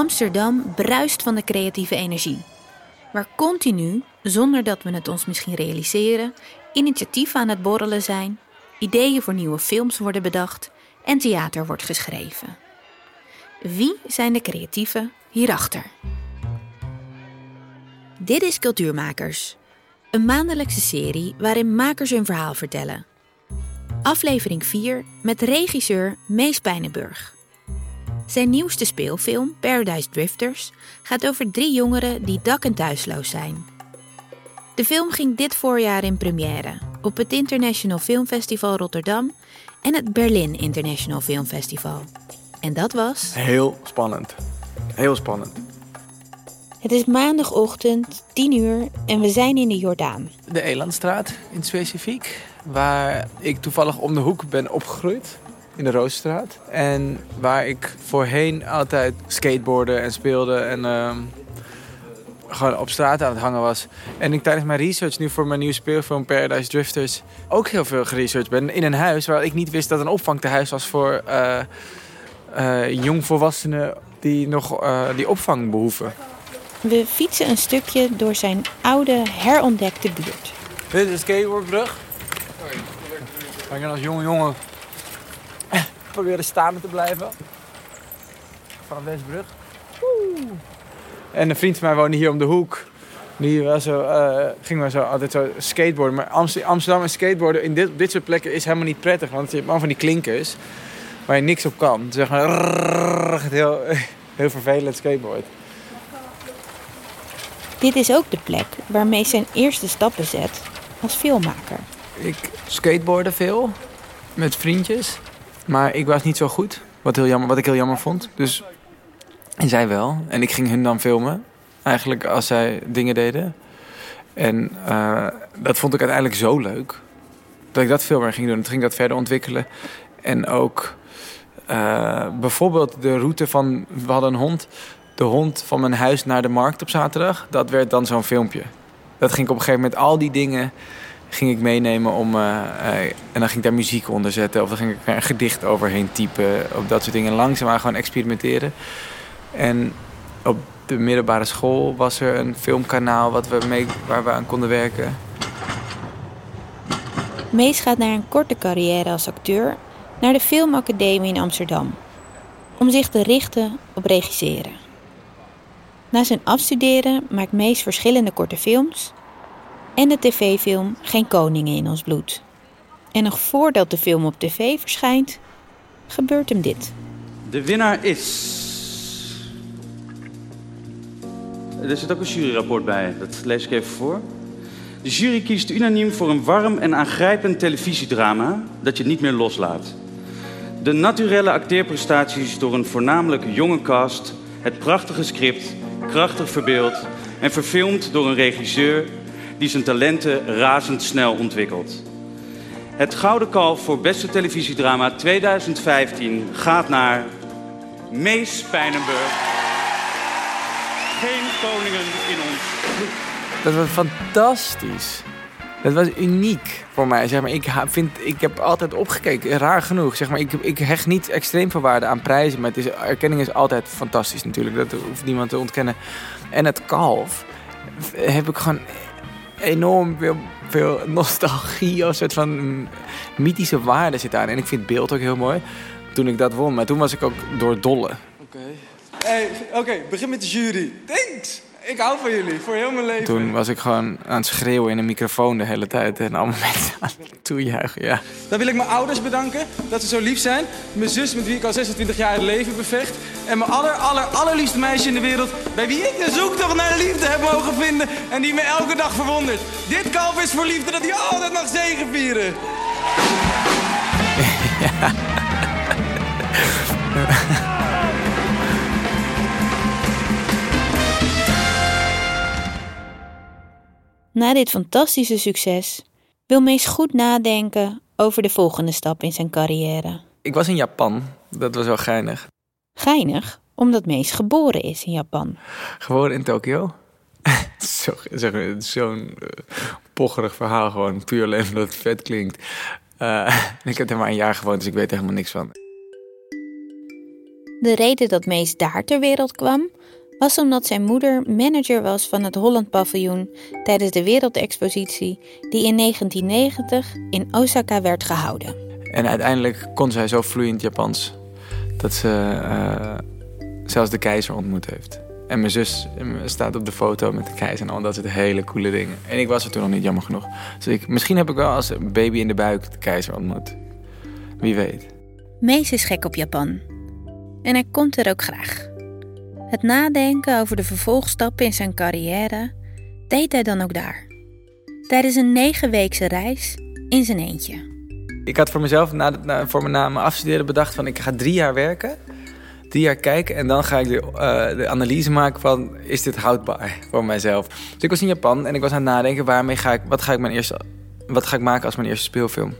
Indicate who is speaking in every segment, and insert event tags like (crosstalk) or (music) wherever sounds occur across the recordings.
Speaker 1: Amsterdam bruist van de creatieve energie. Waar continu, zonder dat we het ons misschien realiseren, initiatieven aan het borrelen zijn, ideeën voor nieuwe films worden bedacht en theater wordt geschreven. Wie zijn de creatieven hierachter? Dit is Cultuurmakers, een maandelijkse serie waarin makers hun verhaal vertellen. Aflevering 4 met regisseur Mees Pijnenburg. Zijn nieuwste speelfilm, Paradise Drifters, gaat over drie jongeren die dak- en thuisloos zijn. De film ging dit voorjaar in première op het International Filmfestival Rotterdam en het Berlin International Filmfestival. En dat was.
Speaker 2: Heel spannend. Heel spannend.
Speaker 1: Het is maandagochtend, 10 uur en we zijn in de Jordaan.
Speaker 2: De Elandstraat in specifiek, waar ik toevallig om de hoek ben opgegroeid. In de Roosstraat. En waar ik voorheen altijd skateboarden en speelde en ehm, gewoon op straat aan het hangen was. En ik tijdens mijn research nu voor mijn nieuwe speelfilm Paradise Drifters ook heel veel geresearched ben. In een huis waar ik niet wist dat een opvangtehuis was voor uh, uh, jongvolwassenen die nog uh, die opvang behoeven.
Speaker 1: We fietsen een stukje door zijn oude, herontdekte buurt.
Speaker 2: Dit is de skateboardbrug. Ik kan als jonge jongen proberen staan te blijven. Vanaf deze brug. En een vriend van mij woonde hier om de hoek. Die was zo, uh, ging maar zo altijd zo skateboarden. Maar Amsterdam en skateboarden in dit, op dit soort plekken is helemaal niet prettig. Want je hebt allemaal van die klinkers waar je niks op kan. Zeg maar heel, (laughs) heel vervelend skateboard.
Speaker 1: Dit is ook de plek waarmee zijn eerste stappen zet als filmmaker.
Speaker 2: Ik skateboarde veel met vriendjes. Maar ik was niet zo goed. Wat, heel jammer, wat ik heel jammer vond. Dus en zij wel. En ik ging hun dan filmen. Eigenlijk als zij dingen deden. En uh, dat vond ik uiteindelijk zo leuk. Dat ik dat veel meer ging doen. Toen ging dat verder ontwikkelen. En ook uh, bijvoorbeeld de route van... We hadden een hond. De hond van mijn huis naar de markt op zaterdag. Dat werd dan zo'n filmpje. Dat ging ik op een gegeven moment... Al die dingen ging ik meenemen om... Uh, en dan ging ik daar muziek onder zetten. Of dan ging ik er een gedicht overheen typen. Op dat soort dingen. Langzaam gewoon experimenteren. En op de middelbare school was er een filmkanaal wat we waar we aan konden werken.
Speaker 1: Mees gaat naar een korte carrière als acteur naar de Filmacademie in Amsterdam. Om zich te richten op regisseren. Na zijn afstuderen maakt Mees verschillende korte films en de tv-film Geen Koningen in ons bloed. En nog voordat de film op tv verschijnt, gebeurt hem dit.
Speaker 3: De winnaar is. Er zit ook een juryrapport bij, dat lees ik even voor. De jury kiest unaniem voor een warm en aangrijpend televisiedrama dat je niet meer loslaat. De naturelle acteerprestaties door een voornamelijk jonge cast, het prachtige script, krachtig verbeeld en verfilmd door een regisseur die zijn talenten razendsnel ontwikkelt. Het Gouden Kalf voor Beste Televisiedrama 2015 gaat naar Mees Pijnenburg. Geen koningen in ons.
Speaker 2: Dat was fantastisch. Dat was uniek voor mij. Zeg maar. ik, vind, ik heb altijd opgekeken, raar genoeg. Zeg maar. ik, ik hecht niet extreem veel waarde aan prijzen. Maar het is, erkenning is altijd fantastisch natuurlijk. Dat hoeft niemand te ontkennen. En het kalf heb ik gewoon enorm veel, veel nostalgie. Of soort van mythische waarde zit aan. En ik vind het beeld ook heel mooi. Toen ik dat won. Maar toen was ik ook door dolle.
Speaker 4: Oké. Hey, Oké, begin met de jury. Thanks! Ik hou van jullie, voor heel mijn leven.
Speaker 2: Toen was ik gewoon aan het schreeuwen in een microfoon de hele tijd. En allemaal (laughs) mensen aan het toejuichen, ja.
Speaker 4: Dan wil ik mijn ouders bedanken dat ze zo lief zijn. Mijn zus met wie ik al 26 jaar het leven bevecht. En mijn aller, aller, allerliefste meisje in de wereld. Bij wie ik de zoektocht naar de liefde heb mogen vinden. En die me elke dag verwondert. Dit kalf is voor liefde dat hij altijd mag zegenvieren. Ja. (laughs)
Speaker 1: Na dit fantastische succes wil Mees goed nadenken over de volgende stap in zijn carrière.
Speaker 2: Ik was in Japan. Dat was wel geinig.
Speaker 1: Geinig, omdat Mees geboren is in Japan.
Speaker 2: Geboren in Tokio? (laughs) Zo'n zo uh, pocherig verhaal gewoon. Puur alleen omdat het vet klinkt. Uh, (laughs) ik heb er maar een jaar gewoond, dus ik weet er helemaal niks van.
Speaker 1: De reden dat Mees daar ter wereld kwam, was omdat zijn moeder manager was van het Holland Paviljoen tijdens de Wereldexpositie die in 1990 in Osaka werd gehouden.
Speaker 2: En uiteindelijk kon zij zo vloeiend Japans dat ze uh, zelfs de keizer ontmoet heeft. En mijn zus staat op de foto met de keizer en al dat soort hele coole dingen. En ik was er toen nog niet, jammer genoeg. Dus ik, misschien heb ik wel als baby in de buik de keizer ontmoet. Wie weet.
Speaker 1: Mees is gek op Japan. En hij komt er ook graag. Het nadenken over de vervolgstappen in zijn carrière deed hij dan ook daar. Tijdens een negenweekse reis in zijn eentje.
Speaker 2: Ik had voor mezelf na, na, voor mijn, na afstuderen bedacht van ik ga drie jaar werken. Drie jaar kijken en dan ga ik de, uh, de analyse maken van is dit houdbaar voor mijzelf. Dus ik was in Japan en ik was aan het nadenken waarmee ga ik, wat ga ik, mijn eerste, wat ga ik maken als mijn eerste speelfilm.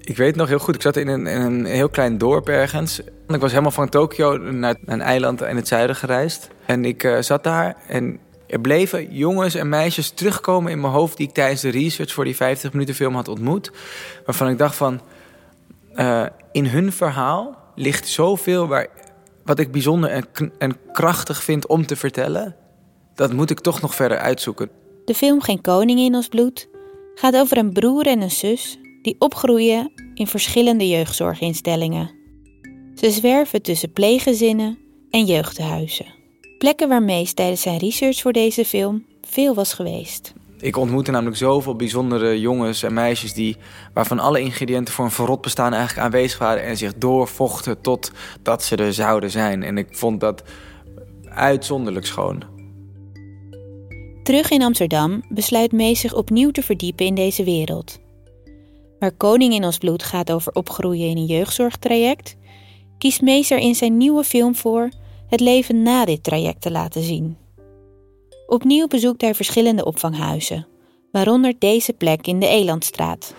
Speaker 2: Ik weet nog heel goed, ik zat in een, een heel klein dorp ergens. Ik was helemaal van Tokio naar een eiland in het zuiden gereisd. En ik uh, zat daar en er bleven jongens en meisjes terugkomen in mijn hoofd... die ik tijdens de research voor die 50 minuten film had ontmoet. Waarvan ik dacht van, uh, in hun verhaal ligt zoveel... Waar, wat ik bijzonder en, en krachtig vind om te vertellen. Dat moet ik toch nog verder uitzoeken.
Speaker 1: De film Geen Koning in ons bloed gaat over een broer en een zus die opgroeien in verschillende jeugdzorginstellingen. Ze zwerven tussen pleeggezinnen en jeugdhuizen. Plekken waar Mees tijdens zijn research voor deze film veel was geweest.
Speaker 2: Ik ontmoette namelijk zoveel bijzondere jongens en meisjes die, waarvan alle ingrediënten voor een verrot bestaan eigenlijk aanwezig waren en zich doorvochten totdat ze er zouden zijn. En ik vond dat uitzonderlijk schoon.
Speaker 1: Terug in Amsterdam besluit Mees zich opnieuw te verdiepen in deze wereld. Waar Koning in ons bloed gaat over opgroeien in een jeugdzorgtraject, kiest Mees er in zijn nieuwe film voor het leven na dit traject te laten zien. Opnieuw bezoekt hij verschillende opvanghuizen, waaronder deze plek in de Elandstraat.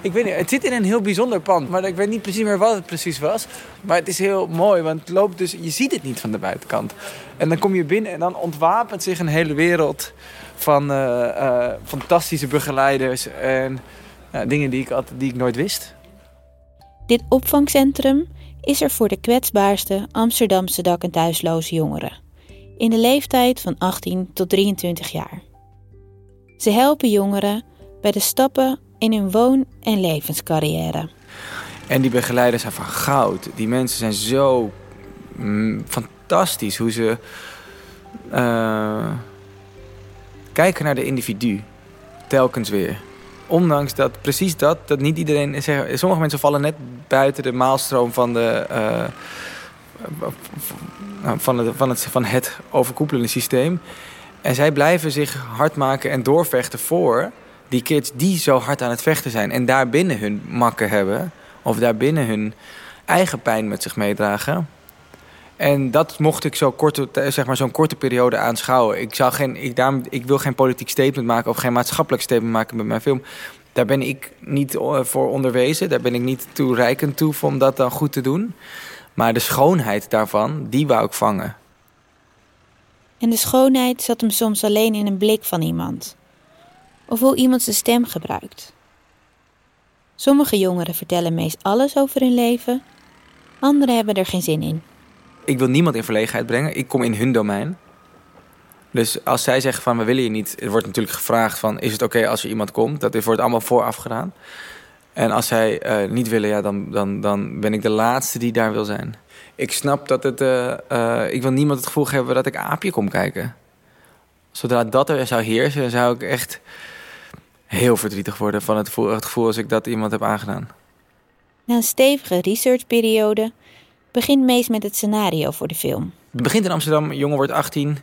Speaker 2: Ik weet niet, het zit in een heel bijzonder pand, maar ik weet niet precies meer wat het precies was. Maar het is heel mooi, want het loopt dus, je ziet het niet van de buitenkant. En dan kom je binnen en dan ontwapent zich een hele wereld van uh, uh, fantastische begeleiders en dingen die ik, die ik nooit wist.
Speaker 1: Dit opvangcentrum is er voor de kwetsbaarste Amsterdamse dak- en thuisloze jongeren in de leeftijd van 18 tot 23 jaar. Ze helpen jongeren bij de stappen in hun woon- en levenscarrière.
Speaker 2: En die begeleiders zijn van goud. Die mensen zijn zo mm, fantastisch hoe ze uh, kijken naar de individu. Telkens weer. Ondanks dat precies dat, dat niet iedereen. Sommige mensen vallen net buiten de maalstroom van de. Uh, van, het, van, het, van het overkoepelende systeem. En zij blijven zich hard maken en doorvechten voor die kids die zo hard aan het vechten zijn. En daarbinnen hun makken hebben. Of daarbinnen hun eigen pijn met zich meedragen. En dat mocht ik zo korte, zeg maar, zo'n korte periode aanschouwen. Ik, zou geen, ik, daarom, ik wil geen politiek statement maken of geen maatschappelijk statement maken met mijn film. Daar ben ik niet eh, voor onderwezen. Daar ben ik niet toereikend toe om dat dan goed te doen. Maar de schoonheid daarvan, die wou ik vangen.
Speaker 1: En de schoonheid zat hem soms alleen in een blik van iemand. Of hoe iemand zijn stem gebruikt. Sommige jongeren vertellen meest alles over hun leven. Anderen hebben er geen zin in.
Speaker 2: Ik wil niemand in verlegenheid brengen. Ik kom in hun domein. Dus als zij zeggen van we willen je niet... Er wordt natuurlijk gevraagd van is het oké als er iemand komt? Dat wordt allemaal vooraf gedaan. En als zij uh, niet willen, ja, dan, dan, dan ben ik de laatste die daar wil zijn. Ik snap dat het... Uh, uh, ik wil niemand het gevoel hebben dat ik aapje kom kijken. Zodra dat er zou heersen, zou ik echt heel verdrietig worden... van het gevoel, het gevoel als ik dat iemand heb aangedaan.
Speaker 1: Na een stevige researchperiode begint Mees met het scenario voor de film.
Speaker 2: Het begint in Amsterdam, jongen wordt 18.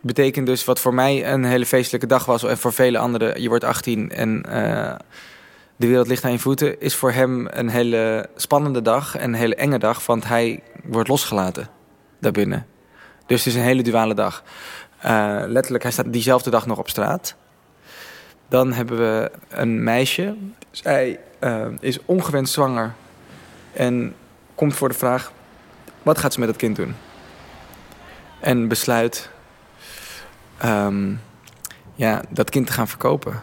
Speaker 2: Betekent dus wat voor mij een hele feestelijke dag was... en voor vele anderen, je wordt 18 en uh, de wereld ligt aan je voeten... is voor hem een hele spannende dag en een hele enge dag... want hij wordt losgelaten daarbinnen. Dus het is een hele duale dag. Uh, letterlijk, hij staat diezelfde dag nog op straat. Dan hebben we een meisje. Zij uh, is ongewenst zwanger en komt voor de vraag wat gaat ze met het kind doen? En besluit um, ja, dat kind te gaan verkopen.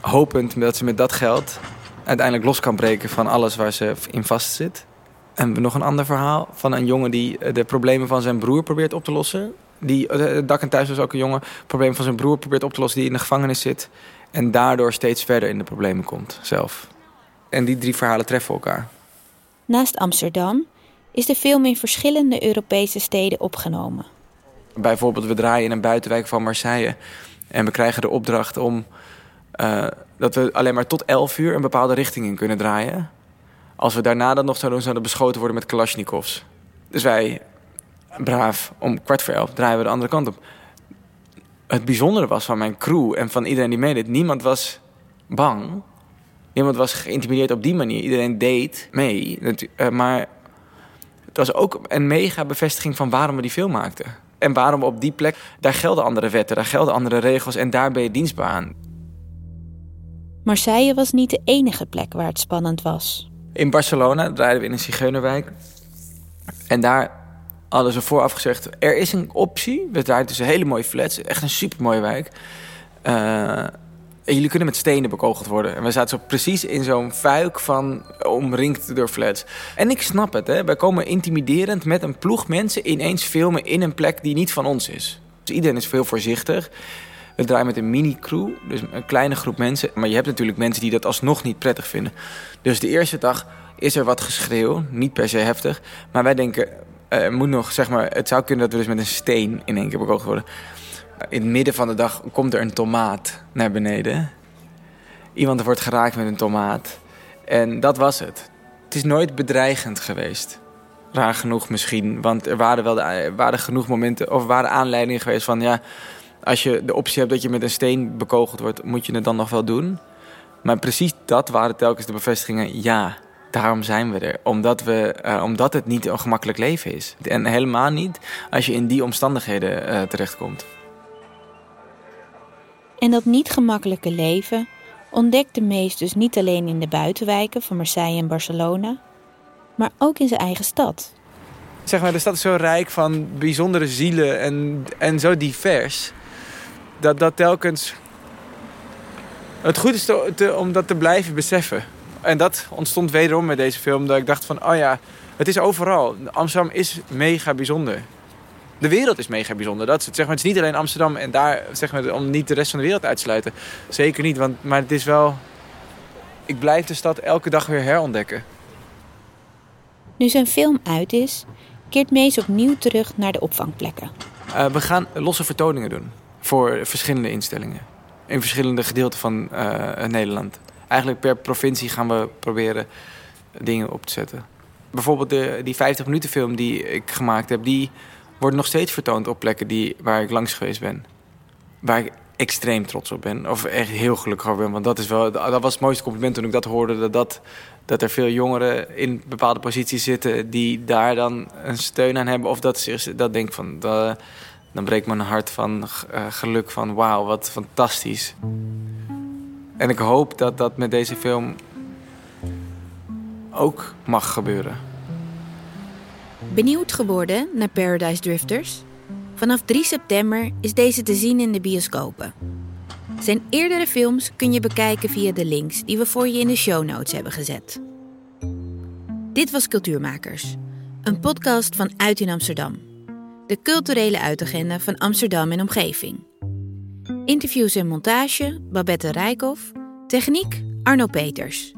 Speaker 2: Hopend dat ze met dat geld uiteindelijk los kan breken van alles waar ze in vast zit. En nog een ander verhaal van een jongen die eh, de problemen van zijn broer probeert op te lossen. Die, uh, Dak en Thuis was ook een jongen, probleem van zijn broer probeert op te lossen die in de gevangenis zit. En daardoor steeds verder in de problemen komt zelf. En die drie verhalen treffen elkaar.
Speaker 1: Naast Amsterdam is de film in verschillende Europese steden opgenomen.
Speaker 2: Bijvoorbeeld, we draaien in een buitenwijk van Marseille. En we krijgen de opdracht om uh, dat we alleen maar tot 11 uur een bepaalde richting in kunnen draaien. Als we daarna dat nog zouden zouden beschoten worden met Kalashnikovs. Dus wij, braaf, om kwart voor elf draaien we de andere kant op. Het bijzondere was van mijn crew en van iedereen die meedeed, niemand was bang. Niemand was geïntimideerd op die manier. Iedereen deed mee. Uh, maar het was ook een mega bevestiging van waarom we die film maakten. En waarom op die plek, daar gelden andere wetten, daar gelden andere regels en daar ben je dienstbaar aan.
Speaker 1: Marseille was niet de enige plek waar het spannend was.
Speaker 2: In Barcelona draaiden we in een zigeunerwijk. En daar hadden ze vooraf gezegd... er is een optie. We draaien tussen hele mooie flats. Echt een supermooie wijk. Uh, en jullie kunnen met stenen bekogeld worden. En we zaten zo precies in zo'n fuik van omringd door flats. En ik snap het, hè. Wij komen intimiderend met een ploeg mensen ineens filmen in een plek die niet van ons is. Dus iedereen is veel voorzichtig. We draaien met een mini-crew, dus een kleine groep mensen. Maar je hebt natuurlijk mensen die dat alsnog niet prettig vinden. Dus de eerste dag is er wat geschreeuw, niet per se heftig. Maar wij denken, uh, moet nog, zeg maar, het zou kunnen dat we dus met een steen in één keer bekogeld worden. In het midden van de dag komt er een tomaat naar beneden. Iemand wordt geraakt met een tomaat. En dat was het. Het is nooit bedreigend geweest. Raar genoeg misschien, want er waren wel de, waren genoeg momenten, of waren aanleidingen geweest van ja, als je de optie hebt dat je met een steen bekogeld wordt, moet je het dan nog wel doen. Maar precies dat waren telkens de bevestigingen. Ja, daarom zijn we er. Omdat, we, uh, omdat het niet een gemakkelijk leven is. En helemaal niet als je in die omstandigheden uh, terechtkomt.
Speaker 1: En dat niet gemakkelijke leven ontdekte Mees dus niet alleen in de buitenwijken van Marseille en Barcelona, maar ook in zijn eigen stad.
Speaker 2: Zeg maar, de stad is zo rijk van bijzondere zielen en, en zo divers dat dat telkens het goed is om dat te blijven beseffen. En dat ontstond wederom met deze film. Dat ik dacht van, oh ja, het is overal. Amsterdam is mega bijzonder. De wereld is mega bijzonder. Dat is het. Zeg maar, het is niet alleen Amsterdam en daar, zeg maar, om niet de rest van de wereld uit te sluiten. Zeker niet, want, maar het is wel... Ik blijf de stad elke dag weer herontdekken.
Speaker 1: Nu zijn film uit is, keert Mees opnieuw terug naar de opvangplekken.
Speaker 2: Uh, we gaan losse vertoningen doen voor verschillende instellingen. In verschillende gedeelten van uh, Nederland. Eigenlijk per provincie gaan we proberen dingen op te zetten. Bijvoorbeeld de, die 50 minuten film die ik gemaakt heb... die wordt nog steeds vertoond op plekken die, waar ik langs geweest ben. Waar ik extreem trots op ben. Of echt heel gelukkig over ben. Want dat, is wel, dat was het mooiste compliment toen ik dat hoorde. Dat, dat, dat er veel jongeren in bepaalde posities zitten... die daar dan een steun aan hebben. Of dat ze dat denk van... Dan breekt mijn hart van uh, geluk van wauw, wat fantastisch. En ik hoop dat dat met deze film ook mag gebeuren.
Speaker 1: Benieuwd geworden naar Paradise Drifters? Vanaf 3 september is deze te zien in de bioscopen. Zijn eerdere films kun je bekijken via de links die we voor je in de show notes hebben gezet. Dit was Cultuurmakers, een podcast van Uit in Amsterdam de culturele uitagenda van Amsterdam en omgeving. Interviews en montage Babette Rijkoff, techniek Arno Peters.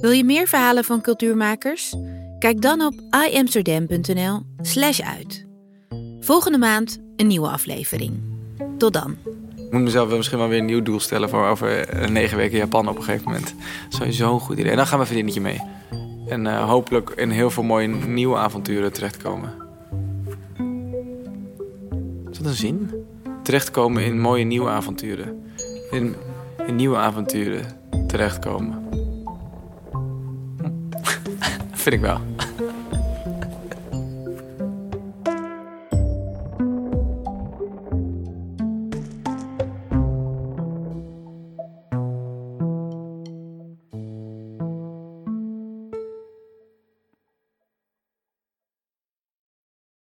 Speaker 1: Wil je meer verhalen van cultuurmakers? Kijk dan op iamsterdam.nl/slash uit. Volgende maand een nieuwe aflevering. Tot dan.
Speaker 2: Ik moet mezelf misschien wel weer een nieuw doel stellen voor over negen weken Japan op een gegeven moment. Sowieso een goed idee. En dan gaan we vriendinnetje mee. En uh, hopelijk in heel veel mooie nieuwe avonturen terechtkomen. Wat een zin. Terechtkomen in mooie nieuwe avonturen. In, in nieuwe avonturen terechtkomen. Vind ik wel.